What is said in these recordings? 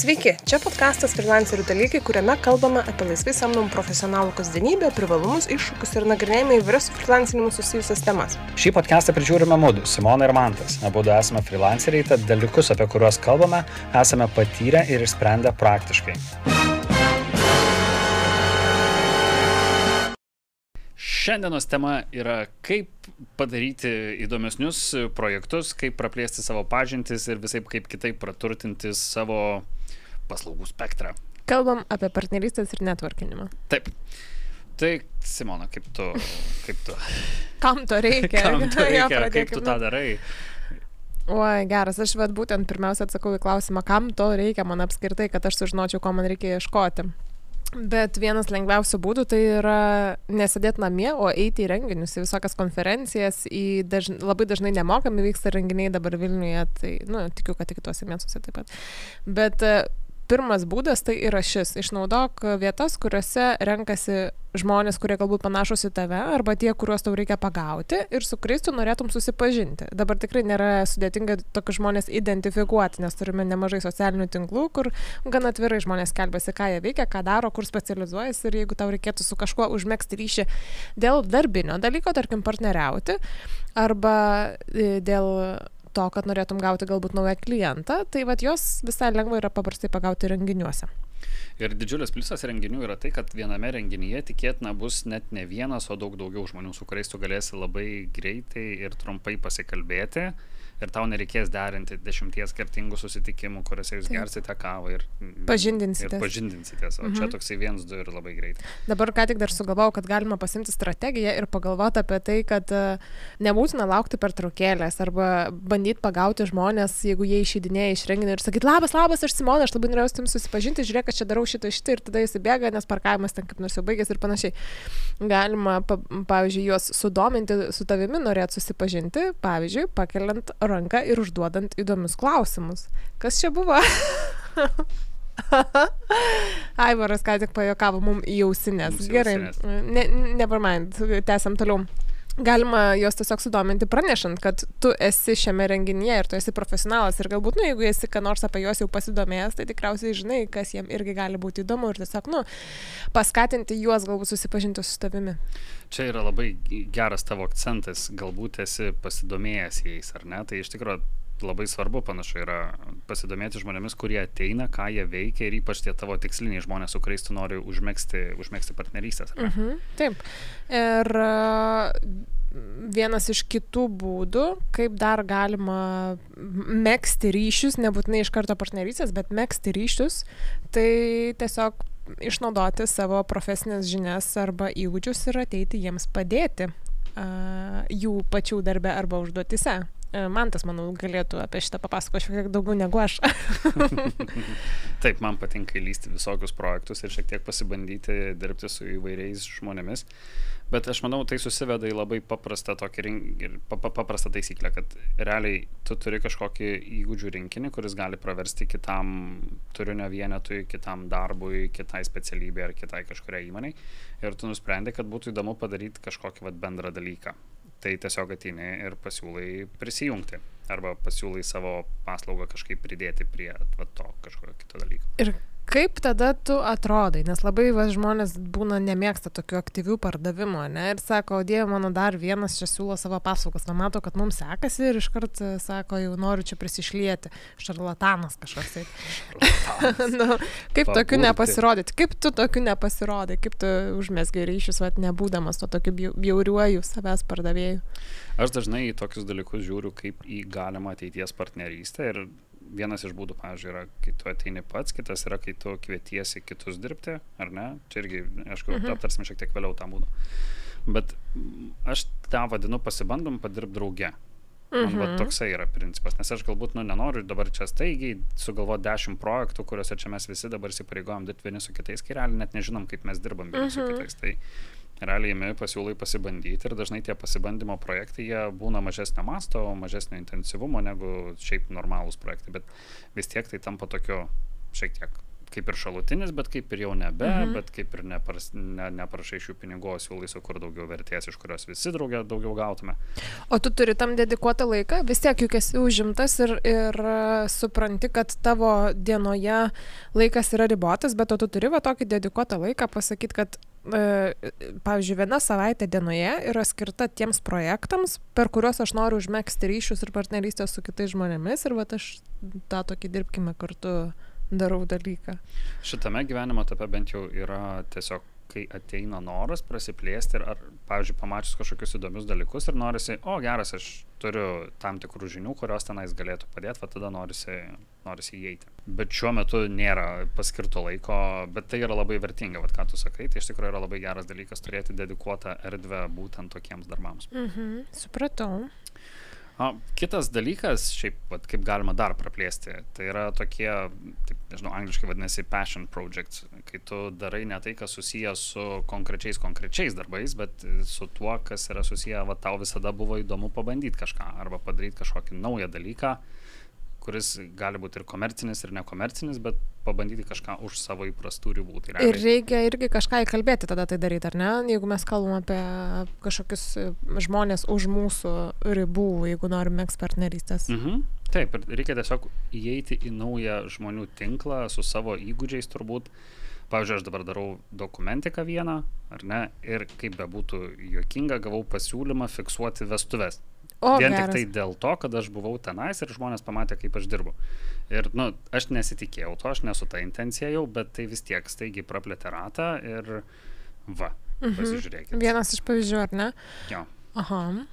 Sveiki, čia podkastas Freelancerių dalykai, kuriame kalbame apie laisvai samdomų profesionalų kasdienybę, privalumus, iššūkius ir nagrinėjame įvairias su freelancinimu susijusias temas. Šį podcastą prižiūrime mūdu, Simona ir Mantas. Abu esame freelanceriai, tad dalykus, apie kuriuos kalbame, esame patyrę ir išsprendę praktiškai. Šiandienos tema yra kaip padaryti įdomesnius projektus, kaip praplėsti savo pažintis ir visai kaip kitaip praturtinti savo paslaugų spektrą. Kalbam apie partnerystės ir netvarkinimą. Taip. Tai, Simona, kaip tu... Kaip tu... Kam to reikia? Kam to reikia? kaip tu tą darai? Oi, geras, aš vad būtent pirmiausia atsakau į klausimą, kam to reikia man apskritai, kad aš sužinočiau, ko man reikia ieškoti. Bet vienas lengviausių būdų tai yra nesėdėti namie, o eiti į renginius, į visokias konferencijas, į dažn, labai dažnai nemokami vyksta renginiai dabar Vilniuje, tai, nu, tikiu, kad ir kitose miestuose taip pat. Bet pirmas būdas tai yra šis. Išnaudok vietas, kuriuose renkasi žmonės, kurie galbūt panašus į tave, arba tie, kuriuos tau reikia pagauti ir su kuriais tu norėtum susipažinti. Dabar tikrai nėra sudėtinga tokius žmonės identifikuoti, nes turime nemažai socialinių tinklų, kur gan atvirai žmonės kelbasi, ką jie veikia, ką daro, kur specializuojasi ir jeigu tau reikėtų su kažkuo užmėgsti ryšį dėl darbinio dalyko, tarkim, partneriauti, arba e, dėl to, kad norėtum gauti galbūt naują klientą, tai vad jos visai lengva yra paprastai pagauti renginiuose. Ir didžiulis pliusas renginių yra tai, kad viename renginyje tikėtina bus net ne vienas, o daug daugiau žmonių, su kuriais tu galėsi labai greitai ir trumpai pasikalbėti ir tau nereikės derinti dešimties skirtingų susitikimų, kuriuose jūs gersite kavą ir pažindinsite. Ir pažindinsite. O mhm. čia toksai viens, du ir labai greitai. Dabar ką tik dar sugalvojau, kad galima pasimti strategiją ir pagalvoti apie tai, kad e, nebūtina laukti per traukėlės arba bandyti pagauti žmonės, jeigu jie išeidinėja iš renginio ir sakyti, labas, labas, aš Simona, aš labai norėjau su jums susipažinti, žiūrėk, aš čia darau šitą šitą ir tada jis įbėga, nes parkavimas ten kaip nors jau baigėsi ir panašiai. Galima, pa, pavyzdžiui, juos sudominti su tavimi, norėt susipažinti, pavyzdžiui, pakeliant ranką ir užduodant įdomius klausimus. Kas čia buvo? Aivaras ką tik pajokavo mum į ausinės. Gerai, ne, never mind, tęsiam toliau galima juos tiesiog sudominti pranešant, kad tu esi šiame renginyje ir tu esi profesionalas ir galbūt, nu, jeigu esi ką nors apie juos jau pasidomėjęs, tai tikriausiai žinai, kas jiem irgi gali būti įdomu ir tiesiog, nu, paskatinti juos galbūt susipažinti su tavimi. Čia yra labai geras tavo akcentas, galbūt esi pasidomėjęs jais, ar ne? Tai iš tikrųjų labai svarbu panašu yra pasidomėti žmonėmis, kurie ateina, ką jie veikia ir ypač tie tavo tiksliniai žmonės, su kuriais tu nori užmėgsti, užmėgsti partnerystės. Mhm, taip. Ir vienas iš kitų būdų, kaip dar galima mėgsti ryšius, nebūtinai iš karto partnerystės, bet mėgsti ryšius, tai tiesiog išnaudoti savo profesinės žinias arba įgūdžius ir ateiti jiems padėti uh, jų pačių darbe arba užduotise. E, Mantas, manau, galėtų apie šitą papasakoti šiek tiek daugiau negu aš. Taip, man patinka įlysti visokius projektus ir šiek tiek pasibandyti dirbti su įvairiais žmonėmis. Bet aš manau, tai susiveda į labai paprastą, tokį, paprastą taisyklę, kad realiai tu turi kažkokį įgūdžių rinkinį, kuris gali praversti kitam turinio vienetui, kitam darbui, kitai specialybei ar kitai kažkuriai įmoniai. Ir tu nusprendai, kad būtų įdomu padaryti kažkokį vat, bendrą dalyką tai tiesiog ateini ir pasiūlai prisijungti arba pasiūlai savo paslaugą kažkaip pridėti prie va, to kažkokio kito dalyko. Ir kaip tada tu atrodai, nes labai va, žmonės būna nemėgsta tokių aktyvių pardavimų, ne, ir sako, o dieve mano dar vienas čia siūlo savo paslaugas, na mato, kad mums sekasi ir iškart e, sako, jau noriu čia prisišlieti, šarlatanas kažkoks tai. nu, kaip Papurti. tokiu nepasirodyti, kaip tu tokiu nepasirodai, kaip tu užmesgai ryšius, va, nebūdamas to tokiu bjauriuoju savęs pardavėjų. Aš dažnai į tokius dalykus žiūriu kaip į galimą ateities partnerystę ir vienas iš būdų, pavyzdžiui, yra, kai tu ateini pats, kitas yra, kai tu kvietiesi kitus dirbti, ar ne? Čia irgi, aišku, mhm. aptarsime šiek tiek vėliau tą būdą. Bet aš tą vadinu pasibandom padirbti drauge. Man mhm. toksai yra principas, nes aš galbūt, nu, nenoriu dabar čia staigiai sugalvoti dešimt projektų, kuriuose čia mes visi dabar įsipareigojom dirbti vieni su kitais, kai realiai net nežinom, kaip mes dirbam vieni mhm. su kitais. Tai realiai imi pasiūlai pasibandyti ir dažnai tie pasibandymo projektai jie būna mažesnio masto, mažesnio intensyvumo negu šiaip normalūs projektai, bet vis tiek tai tampa tokiu šiek tiek kaip ir šalutinis, bet kaip ir jau nebe, Mhm. bet kaip ir nepras, ne, neprašai šių pinigų, o siūlai sukur daugiau vertės, iš kurios visi draugė daugiau gautume. O tu turi tam dedikuotą laiką, vis tiek juk esi užimtas ir, ir e, supranti, kad tavo dienoje laikas yra ribotas, bet o tu turi va tokį dedikuotą laiką pasakyti, kad, pavyzdžiui, viena savaitė dienoje yra skirta tiems projektams, per kuriuos aš noriu užmėgsti ryšius ir partnerystę su kitais žmonėmis ir va aš tą tokį dirbkime kartu darau dalyką. Šitame gyvenimo etape bent jau yra tiesiog, kai ateina noras prasiplėsti ir, ar, pavyzdžiui, pamačius kažkokius įdomius dalykus ir norisi, o geras, aš turiu tam tikrų žinių, kurios tenais galėtų padėti, va tada norisi, norisi įeiti. Bet šiuo metu nėra paskirto laiko, bet tai yra labai vertinga, vad ką tu sakai, tai iš tikrųjų yra labai geras dalykas turėti dedikuotą erdvę būtent tokiems darbams. Mhm, supratau. O, kitas dalykas, šiaip, vat, kaip galima dar praplėsti, tai yra tokie, taip, nežinau, angliškai vadinasi passion projects, kai tu darai ne tai, kas susijęs su konkrečiais konkrečiais darbais, bet su tuo, kas yra susiję, va tau visada buvo įdomu pabandyti kažką arba padaryti kažkokį naują dalyką, kuris gali būti ir komercinis, ir nekomercinis, bet pabandyti kažką už savo įprastų ribų. Tai Ir reikia irgi kažką įkalbėti tada tai daryti, ar ne? Jeigu mes kalbam apie kažkokius e, žmonės už mūsų ribų, jeigu norime ekspertnerystės. Mhm. Taip, ir reikia tiesiog įeiti į naują žmonių tinklą su savo įgūdžiais turbūt. Pavyzdžiui, aš dabar darau dokumentiką vieną, ar ne, ir kaip bebūtų juokinga, gavau pasiūlymą fiksuoti vestuves. O, Vien geras. tik tai dėl to, kad aš buvau tenais ir žmonės pamatė, kaip aš dirbu. Ir, nu, aš nesitikėjau to, aš nesu ta intencija jau, bet tai vis tiek staigiai praplėtė ratą ir va, Mhm. pasižiūrėkite. Vienas iš pavyzdžių, ar ne? Jo. Aha.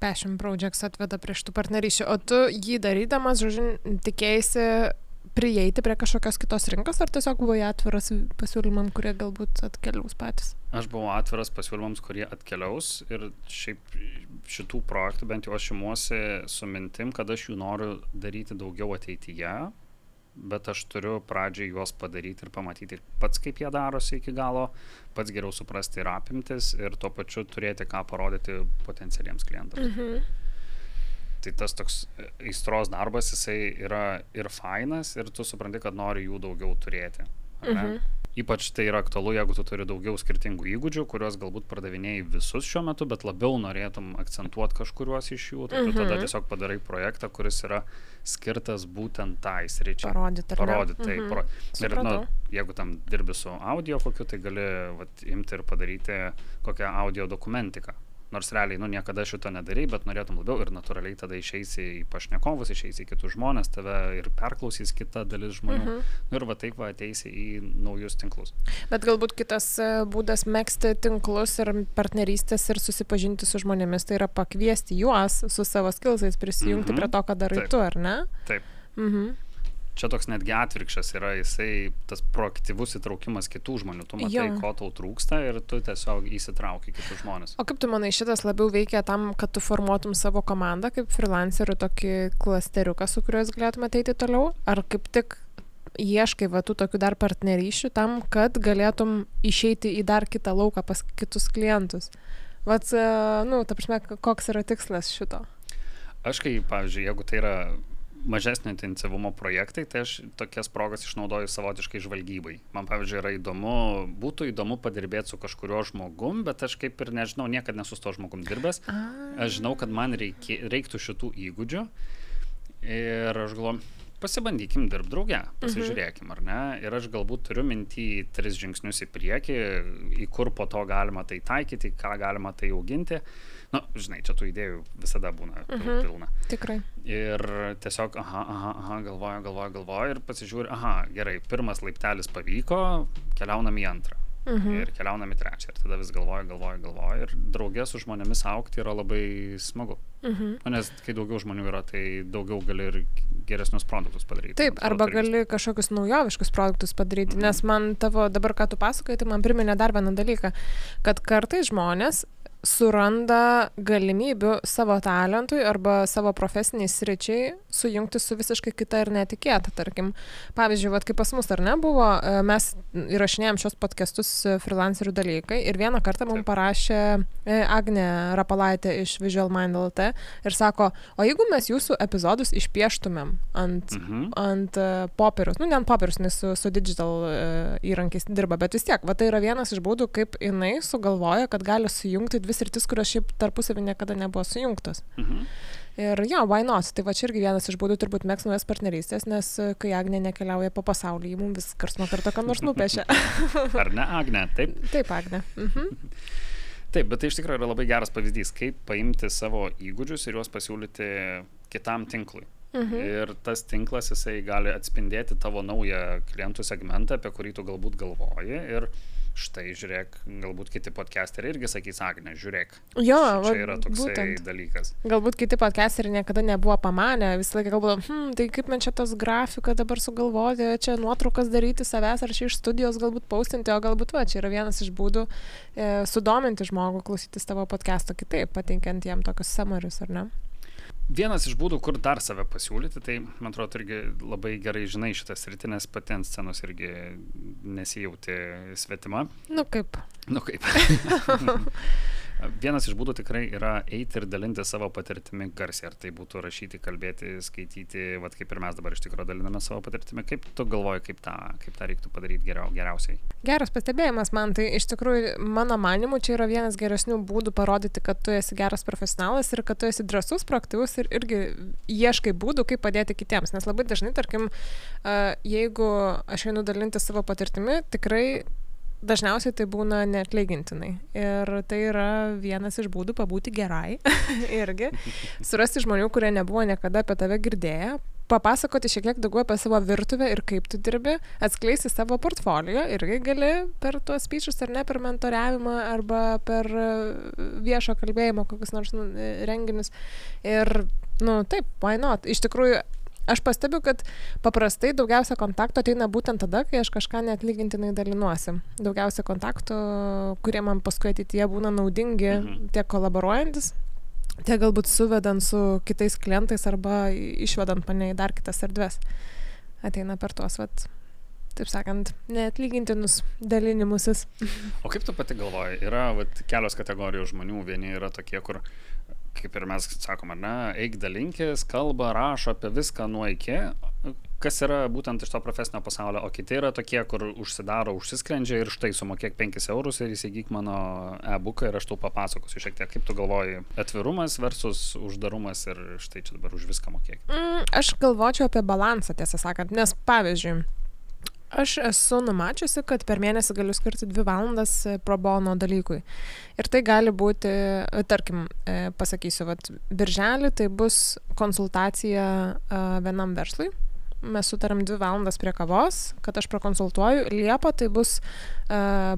Passion Projects atveda prie šitų partnerysčių. O tu jį darydamas, žodžiu, tikėjai prieiti prie kažkokios kitos rinkos, ar tiesiog buvai atviras pasiūlymam, kurie galbūt atkeliaus patys? Aš buvau atviras pasiūlymams, kurie atkeliaus ir šiaip šitų projektų bent jau aš imuosi su mintim, kad aš jų noriu daryti daugiau ateityje, bet aš turiu pradžiai juos padaryti ir pamatyti pats, kaip jie darosi iki galo, pats geriau suprasti ir apimtis ir tuo pačiu turėti ką parodyti potencialiems klientams. Mhm. Tai tas toks aistros darbas, jisai yra ir fainas ir tu supranti, kad nori jų daugiau turėti. ar ne? Mhm. Ypač tai yra aktualu, jeigu tu turi daugiau skirtingų įgūdžių, kuriuos galbūt pardavinėjai visus šiuo metu, bet labiau norėtum akcentuoti kažkuriuos iš jų, tai tu tada Mhm. tiesiog padarai projektą, kuris yra skirtas būtent tai sričiai. Parodyti, ar ne? Parodyti, tai Mhm. paro... Ir, nu, jeigu tam dirbi su audio kokiu, tai gali vat, imti ir padaryti kokią audio dokumentiką. Nors realiai, nu, niekada šito nedarai, bet norėtum labiau ir natūraliai tada išeisi į pašnekovus, išeisi į kitus žmonės, tave ir perklausys kita dalis žmonių. Mhm. Nu, ir va taip va ateisi į naujus tinklus. Bet galbūt kitas e, būdas mėgsti tinklus ir partnerystės ir susipažinti su žmonėmis, tai yra pakviesti juos su savo skilsais, prisijungti Mhm. prie to, ką darai Taip. tu, ar ne? Taip. Mhm. Čia toks netgi atvirkščias yra, jisai tas proaktyvus įtraukimas kitų žmonių. Tu matai, Jo. ko tau trūksta ir tu tiesiog įsitrauki kitus žmonės. O kaip tu manai, šitas labiau veikia tam, kad tu formuotum savo komandą kaip freelancerių tokį klasteriuką, su kuriuo jūs galėtumėte eiti toliau? Ar kaip tik ieškai va tų tokių dar partnerysčių tam, kad galėtum išeiti į dar kitą lauką pas kitus klientus? Vat, e, nu, ta prasme, koks yra tikslas šito? Aš kai, pavyzdžiui, jeigu tai yra mažesnio intensyvumo projektai, tai aš tokias progas išnaudoju savotiškai žvalgybai. Man, pavyzdžiui, yra įdomu, būtų įdomu padirbėti su kažkurio žmogum, bet aš kaip ir nežinau, niekada nesu su to žmogum dirbęs. Aš žinau, kad man reikia, reiktų šitų įgūdžių ir aš galvoju, pasibandykim dirbti drauge, pasižiūrėkim, ar ne. Ir aš galbūt turiu mintį tris žingsnius į priekį, į kur po to galima tai taikyti, ką galima tai auginti. Na, nu, žinai, čia tų idėjų visada būna Mhm. pilna. Tikrai. Ir tiesiog, aha, aha, aha, galvoju, galvoju, galvoju ir pasižiūriu, aha, gerai, pirmas laiptelis pavyko, keliaunam į antrą. Mhm. Ir keliaunam į trečią. Ir tada vis galvoju, galvoju, galvoju. Ir draugė su žmonėmis aukti yra labai smagu. Mhm. Nu, Nes kai daugiau žmonių yra, tai daugiau gali ir geresnius produktus padaryti. Taip, arba irgi- gali kažkokius naujoviškus produktus padaryti, Mhm. nes man tavo dabar, ką tu pasakoji, tai man priminė dar vieną dalyką, kad kartai žmonės suranda galimybių savo talentui arba savo profesiniai sričiai sujungti su visiškai kita ir netikėta. Tarkim, pavyzdžiui, vat, kaip pas mus ar ne buvo, e, mes įrašinėjom šios podcastus e, freelancerių dalykai ir vieną kartą mums parašė e, Agne Rapalaitė iš Visual Mind LT ir sako, o jeigu mes jūsų epizodus išpieštumėm ant, mhm. ant popieriaus, nu ne ant popieriaus, nes su, su digital įrankiais dirba, bet vis tiek, va tai yra vienas iš būdų, kaip jinai sugalvoja, kad gali sujungti dvi sritis, kurios šiaip tarpusavį niekada nebuvo sujungtos. Mhm. Ir jo, not? Tai va čia irgi vienas iš būdų turbūt mėgs naujas partnerystės, nes e, kai Agne nekeliauja po pasaulį, jį mums vis kars nuo karto kam nors nupiešia. Ar ne, Agne? Taip. Taip, Agne. Mhm. Taip, bet tai iš tikrųjų yra labai geras pavyzdys, kaip paimti savo įgūdžius ir juos pasiūlyti kitam tinklui. Mhm. Ir tas tinklas, jisai gali atspindėti tavo naują klientų segmentą, apie kurį tu galbūt galvoji. Ir štai, žiūrėk, galbūt kiti podcasteriai irgi sakys, Agne, žiūrėk. Jo, čia yra būtent. dalykas. Galbūt kiti podcasteriai niekada nebuvo pamanę, visą laiką galvoju, hm, tai kaip man čia tas grafiką dabar sugalvoti, čia nuotraukas daryti savęs, ar čia iš studijos galbūt paustinti, o galbūt va, čia yra vienas iš būdų e, sudominti žmogų klausytis tavo podcast'o kitaip, patinkiant jam tokius samarius, ar ne? Vienas iš būdų, kur dar save pasiūlyti, tai man atrodo irgi labai gerai žinai šitas rytinės pati ant scenos irgi nesijauti svetima. Nu kaip. Nu kaip. Vienas iš būdų tikrai yra eiti ir dalinti savo patirtimi garsiai, ar tai būtų rašyti, kalbėti, skaityti, vad kaip ir mes dabar iš tikrųjų daliname savo patirtimi. Kaip tu galvoji, kaip tą, kaip tą reiktų padaryti geriau, geriausiai? Geras pastebėjimas man, tai iš tikrųjų mano manimu čia yra vienas geresnių būdų parodyti, kad tu esi geras profesionalas ir kad tu esi drasus, proaktyvus ir irgi ieškai būdų, kaip padėti kitiems. Nes labai dažnai, tarkim, jeigu aš einu dalinti savo patirtimi, tikrai Dažniausiai tai būna neatlygintinai. Ir tai yra vienas iš būdų pabūti gerai irgi. Surasti žmonių, kurie nebuvo niekada apie tave girdėję, papasakoti šiek tiek daugiau apie savo virtuvę ir kaip tu dirbi, atskleisti savo portfolio irgi gali per tuos spyčius ar ne, per mentoriavimą arba per e, viešo kalbėjimo kokius nors nu, renginius. Ir, nu, taip, why not? Iš tikrųjų, Aš pastebiu, kad paprastai daugiausia kontakto ateina būtent tada, kai aš kažką neatlygintinai dalinuosi. Daugiausia kontaktų, kurie man paskui ateityje būna naudingi, mhm. tiek kolaboruojantis, tiek galbūt suvedant su kitais klientais arba išvedant mane į dar kitas erdves. Ateina per tuos, vat, taip sakant, neatlygintinus dalinimusis. O kaip tu pati galvoji, yra vat, kelios kategorijos žmonių, vieni yra tokie, kur kaip ir mes sakom, ar ne, eik dalinkis, kalba, rašo apie viską nuo iki, kas yra būtent iš to profesinio pasaulio, o kiti yra tokie, kur užsidaro, užsisklendžia ir štai sumokėk 5 eurus ir įsigyk mano e-booką ir aš tau papasakosiu šiek tiek, kaip tu galvoji, atvirumas versus uždarumas ir štai čia dabar už viską mokėk. Mm, aš galvočiau apie balansą, tiesą sakant, nes pavyzdžiui, Aš esu numačiusi, kad per mėnesį galiu skirti dvi valandas e, pro bono dalykui. Ir tai gali būti, e, tarkim, e, pasakysiu, kad birželį tai bus konsultacija vienam verslui. Mes sutarėm dvi valandas prie kavos, kad aš prakonsultuoju. Liepa tai bus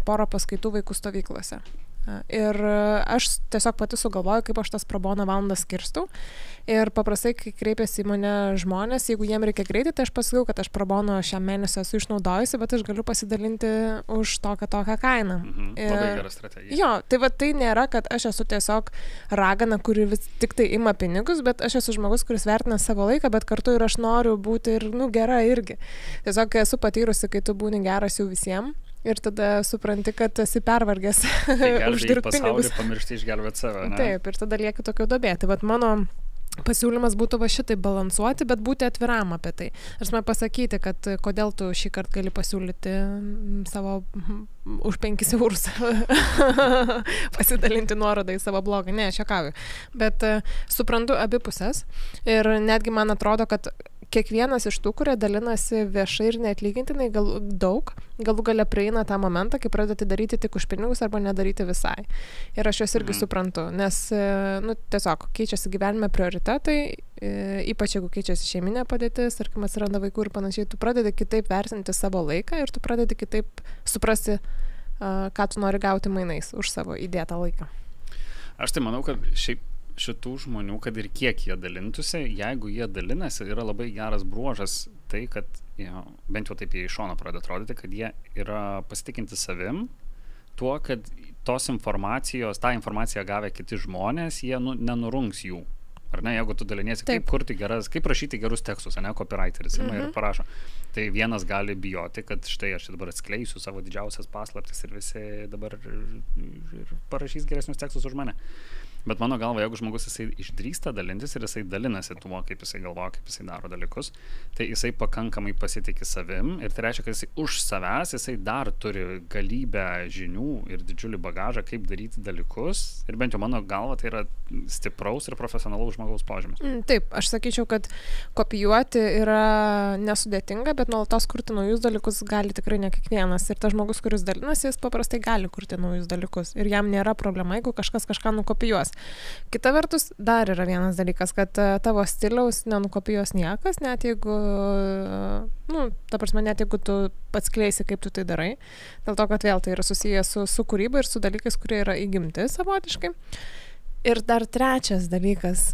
poro paskaitų vaikų stovyklose. Ir aš tiesiog pati sugalvoju, kaip aš tas probono valandas skirstau. Ir paprastai, kai kreipiasi į mane žmonės, jeigu jiem reikia greitai, tai aš pasakau, kad aš probono šią mėnesį esu išnaudojusi, bet aš galiu pasidalinti už tokią tokią kainą. Mhm, labai gera strategija. Jo, tai va tai nėra, kad aš esu tiesiog ragana, kuri vis tik tai ima pinigus, bet aš esu žmogus, kuris vertina savo laiką, bet kartu ir aš noriu būti ir, nu, gera irgi. Tiesiog esu patyrusi, kai tu būni geras jau visiems ir tada supranti, kad esi pervargęs tai uždirbti pinigus. Pamiršti išgelbėti save. Ne? Taip, ir tada lieki tokio dobėti. Vat mano pasiūlymas būtų va šitai balansuoti, bet būti atviram apie tai. Aš man pasakyti, kad kodėl tu šį kartą gali pasiūlyti savo už 5 eurus pasidalinti nuorodą į savo blogą. Ne, aš juokauju. Bet uh, suprantu abi pusės ir netgi man atrodo, kad kiekvienas iš tų, kurie dalinasi viešai ir neatlygintinai gal, daug, galų gale prieina tą momentą, kai pradeda daryti tik už pinigus arba nedaryti visai. Ir aš juos irgi mhm. suprantu, nes, nu, tiesiog keičiasi gyvenime prioritetai, e, ypač jeigu keičiasi šeiminė padėtis, ar kai atsiranda vaikų ir panašiai, tu pradedi kitaip vertinti savo laiką ir tu pradedi kitaip suprasti, ką tu nori gauti mainais už savo įdėtą laiką. Aš tai manau, kad šiaip šitų žmonių, kad ir kiek jie dalintųsi, jeigu jie dalinasi, yra labai geras bruožas tai, kad, jo, bent jau taip jie iš šono pradeda atrodyti, kad jie yra pasitikinti savim, tuo, kad tos informacijos, tą informaciją gavę kiti žmonės, jie nu, nenurungs jų. Ar ne, jeigu tu daliniesi, kaip Taip. kurti geras, kaip rašyti gerus tekstus, ne, copywriteris Mhm. ir parašo. Tai vienas gali bijoti, kad štai aš dabar atskleisiu savo didžiausias paslaptis ir visi dabar ir, ir parašys geresnius tekstus už mane. Bet mano galva, jeigu žmogus jisai išdrįsta dalintis ir jisai dalinasi tuo, kaip jisai galvoja, kaip jisai daro dalykus, tai jisai pakankamai pasitikė savim ir tai reiškia, kad jisai už savęs, jisai dar turi galybę žinių ir didžiulį bagažą, kaip daryti dalykus. Ir bent jau mano galva tai yra stipraus ir profesionalaus žmogaus požymis. Mm, Taip, aš sakyčiau, kad kopijuoti yra nesudėtinga, bet nuolatos kurti naujus dalykus gali tikrai ne kiekvienas. Ir tas žmogus, kuris dalinasi, jis paprastai gali kurti naujus dalykus. Ir jam nėra problema, jeigu kažkas kažką nukopijuos. Kita vertus, dar yra vienas dalykas, kad e, tavo stiliaus nenukopijuos niekas, net jeigu, e, nu, ta prasme, net jeigu tu pats kleisi, kaip tu tai darai. Dėl to, kad vėl tai yra susijęs su, su kūryba ir su dalykais, kurie yra įgimti savotiškai. Ir dar trečias dalykas,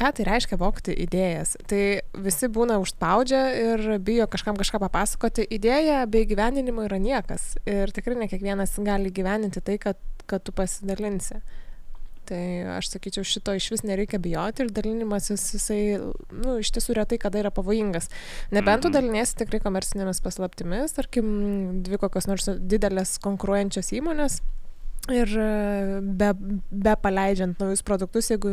ką tai reiškia vokti idėjas. Tai visi būna užspaudžia ir bijo kažkam kažką papasakoti. Idėja bei gyveninimo yra niekas. Ir tikrai ne kiekvienas gali gyveninti tai, kad, kad tu pasidalinsi. Tai aš sakyčiau, šito iš vis nereikia bijoti ir dalinimasis jisai, nu, iš tiesų retai kada yra pavojingas. Nebent tu Mhm. daliniesi tikrai komercinėmis paslaptimis, tarkim, dvi kokios nors didelės konkuruojančios įmonės. Ir e, be, be paleidžiant naujus produktus, jeigu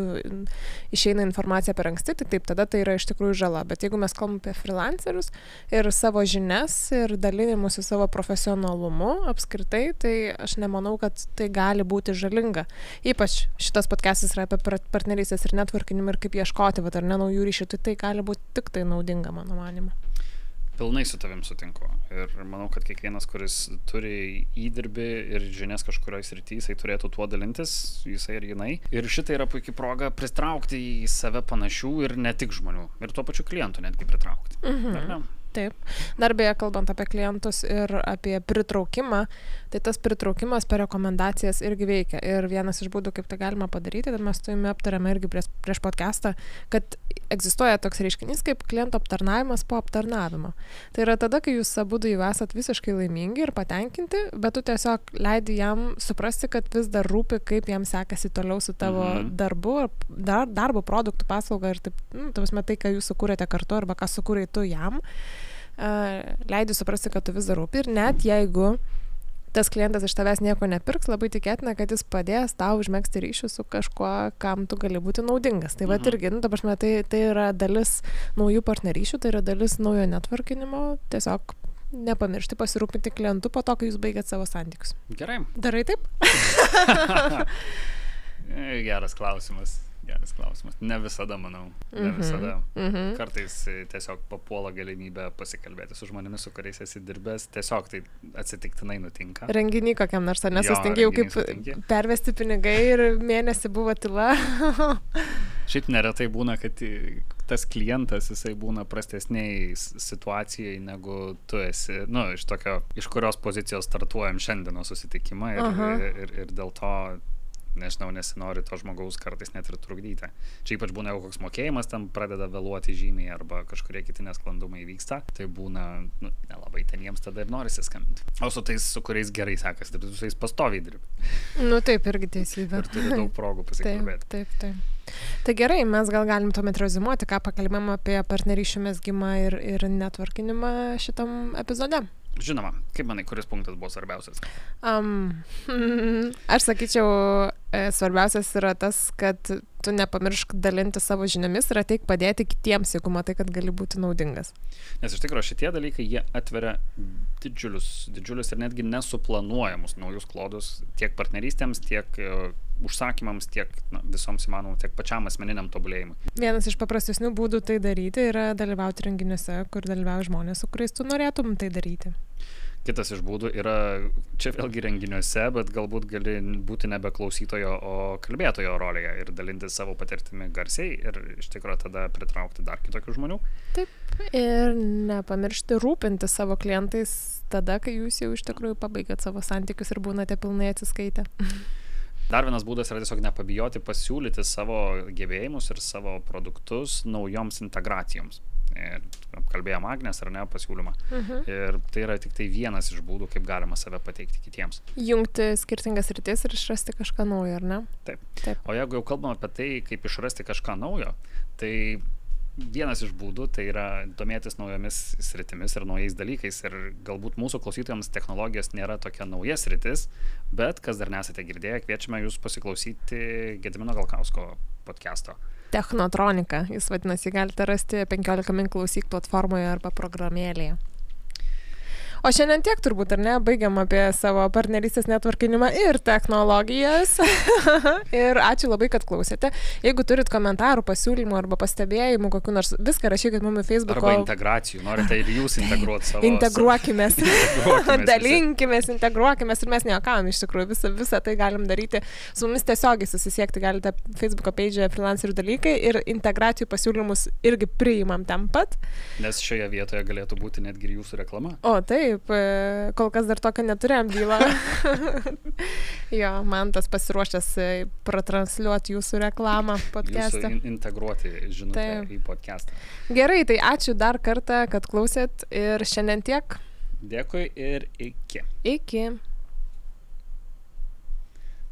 išeina informacija per anksti, tai taip, tada tai yra iš tikrųjų žala. Bet jeigu mes kalbame apie freelancerius ir savo žinias ir dalinimusi savo profesionalumu apskritai, tai aš nemanau, kad tai gali būti žalinga. Ypač šitas podcastas yra apie par- partnerystės ir networkinimą ir kaip ieškoti, bet ar ne naujų ryšių, tai tai gali būti tik tai naudinga, mano manimu. Pilnai su tavim sutinku. Ir manau, kad kiekvienas, kuris turi įdirbį ir žinias kažkurioje srityje, jisai turėtų tuo dalintis, jisai ir jinai. Ir šitai yra puikia proga pritraukti į save panašių ir ne tik žmonių. Ir tuo pačiu klientų netgi pritraukti. Mhm. Taip. Dar beje, kalbant apie klientus ir apie pritraukimą, tai tas pritraukimas per rekomendacijas irgi veikia. Ir vienas iš būdų, kaip tai galima padaryti, tai mes tuime aptarėme irgi prieš, prieš podcastą, kad egzistuoja toks reiškinys kaip kliento aptarnavimas po aptarnavimo. Tai yra tada, kai jūs abu jau esat visiškai laimingi ir patenkinti, bet tu tiesiog leidi jam suprasti, kad vis dar rūpi, kaip jam sekasi toliau su tavo Mhm. darbu, ar dar, darbo produktų paslauga ir taip, nu, tavas metai, ką jūs sukūrėte kartu arba ką sukūrėjai tu jam uh, leidi suprasti, kad tu vis dar rūpi ir net jeigu tas klientas iš tavęs nieko nepirks, labai tikėtina, kad jis padės tau užmėgsti ryšių su kažkuo, kam tu gali būti naudingas. Tai va Mhm. irgi, nu, dabar tai, tai yra dalis naujų partnerysčių, tai yra dalis naujo networkinimo, tiesiog nepamiršti pasirūpinti klientu po to, kai jūs baigėt savo santykius. Gerai. Darai taip? Geras klausimas. Geras klausimas. Ne visada, manau. Ne Mhm. visada. Mhm. Kartais e, tiesiog papuola galimybė pasikalbėti su žmonėmis, su kuriais esi dirbęs. Tiesiog tai atsitiktinai nutinka. Renginį kokiam nors, ar Jo, nesustingi jau kaip sutinki. pervesti pinigai ir mėnesį buvo tyla. Šiaip neretai būna, kad i, tas klientas, jisai būna prastesniai situacijai, negu tu esi, nu, iš tokio, iš kurios pozicijos startuojam šiandienos susitikimą ir, Aha. ir, ir, ir dėl to, nežinau, nesinori to žmogaus kartais net ir trukdyti. Čia ypač būna, jeigu koks mokėjimas tam pradeda vėluoti žymiai arba kažkurie kiti nesklandumai vyksta, tai būna, nu, nelabai ten jiems tada ir norisi skambinti. O su tais, su kuriais gerai sekasi, dirbti, su jais pastoviai dirbi. nu taip, irgi teisybė. Ir turi daug progų Taip, pasikalbėti. taip, taip. Tai gerai, mes gal galim tuomet rezimuoti, ką pakalbėjom apie partnerysčių mesgymą ir, ir networkinimą šitam epizode. Žinoma, kaip manai, kuris punktas buvo svarbiausias? Um, aš sakyčiau, e, svarbiausias yra tas, kad tu nepamiršk dalinti savo žiniomis ir ateik padėti kitiems, jeigu matai, kad gali būti naudingas. Nes iš tikrųjų šitie dalykai, jie atveria didžiulius, didžiulius ir netgi nesuplanuojamus naujus klodus tiek partnerystėms, tiek e, užsakymams, tiek na, visoms įmanomoms, tiek pačiam asmeniniam tobulėjimui. Vienas iš paprastesnių būdų tai daryti yra dalyvauti renginiuose, kur dalyvauja žmonės, su kuriais tu norėtum tai daryti. Kitas iš būdų yra, čia vėlgi renginiuose, bet galbūt gali būti nebe klausytojo, o kalbėtojo rolėje ir dalinti savo patirtimi garsiai ir iš tikrųjų tada pritraukti dar kitokių žmonių. Ir nepamiršti rūpinti savo klientais tada, kai jūs jau iš tikrųjų pabaigėt savo santykius ir būnate pilnai atsiskaitę. Dar vienas būdas yra tiesiog nepabijoti pasiūlyti savo gebėjimus ir savo produktus naujoms integracijoms. Ir kalbėjom Agnės ar ne pasiūlymą. Mhm. Ir tai yra tik tai vienas iš būdų, kaip galima save pateikti kitiems. Jungti skirtingas rytis ir išrasti kažką naujo, ar ne? Taip. Taip. O jeigu jau kalbam apie tai, kaip išrasti kažką naujo, tai vienas iš būdų tai yra domėtis naujomis sritimis ir naujais dalykais. Ir galbūt mūsų klausytojams technologijos nėra tokia nauja sritis, bet kas dar nesate girdėję, kviečiame jūs pasiklausyti Gedimino Galkausko podcast'o. Technotronika, jis vadinasi, galite rasti 15 min klausyk platformoje arba programėlėje. O šiandien tiek turbūt, ar ne, baigiam apie savo partnerystės netvarkinimą ir technologijas. ir ačiū labai, kad klausėte. Jeigu turit komentarų, pasiūlymų arba pastebėjimų, kokiu nors, viską rašykit mums į Facebook. Arba integracijų, norite ir jūs integruoti savo. Visi. Dalinkimės, integruokimės ir mes nejuokavom iš tikrųjų. Visą, visą tai galim daryti. Su mumis tiesiogiai susisiekti galite Facebook'o page freelancerių dalykai ir integracijų pasiūlymus irgi priimam ten pat. Nes šioje vietoje galėtų būti netgi ir jūsų reklama. O taip, e, kol kas dar tokio neturėjom bylą. jo, man tas pasiruošęs e, pratransliuoti jūsų reklamą podcast'e. in integruoti žinutę Taip. į podcastą. Gerai, tai ačiū dar kartą, kad klausėt ir šiandien tiek. Dėkui ir iki. Iki.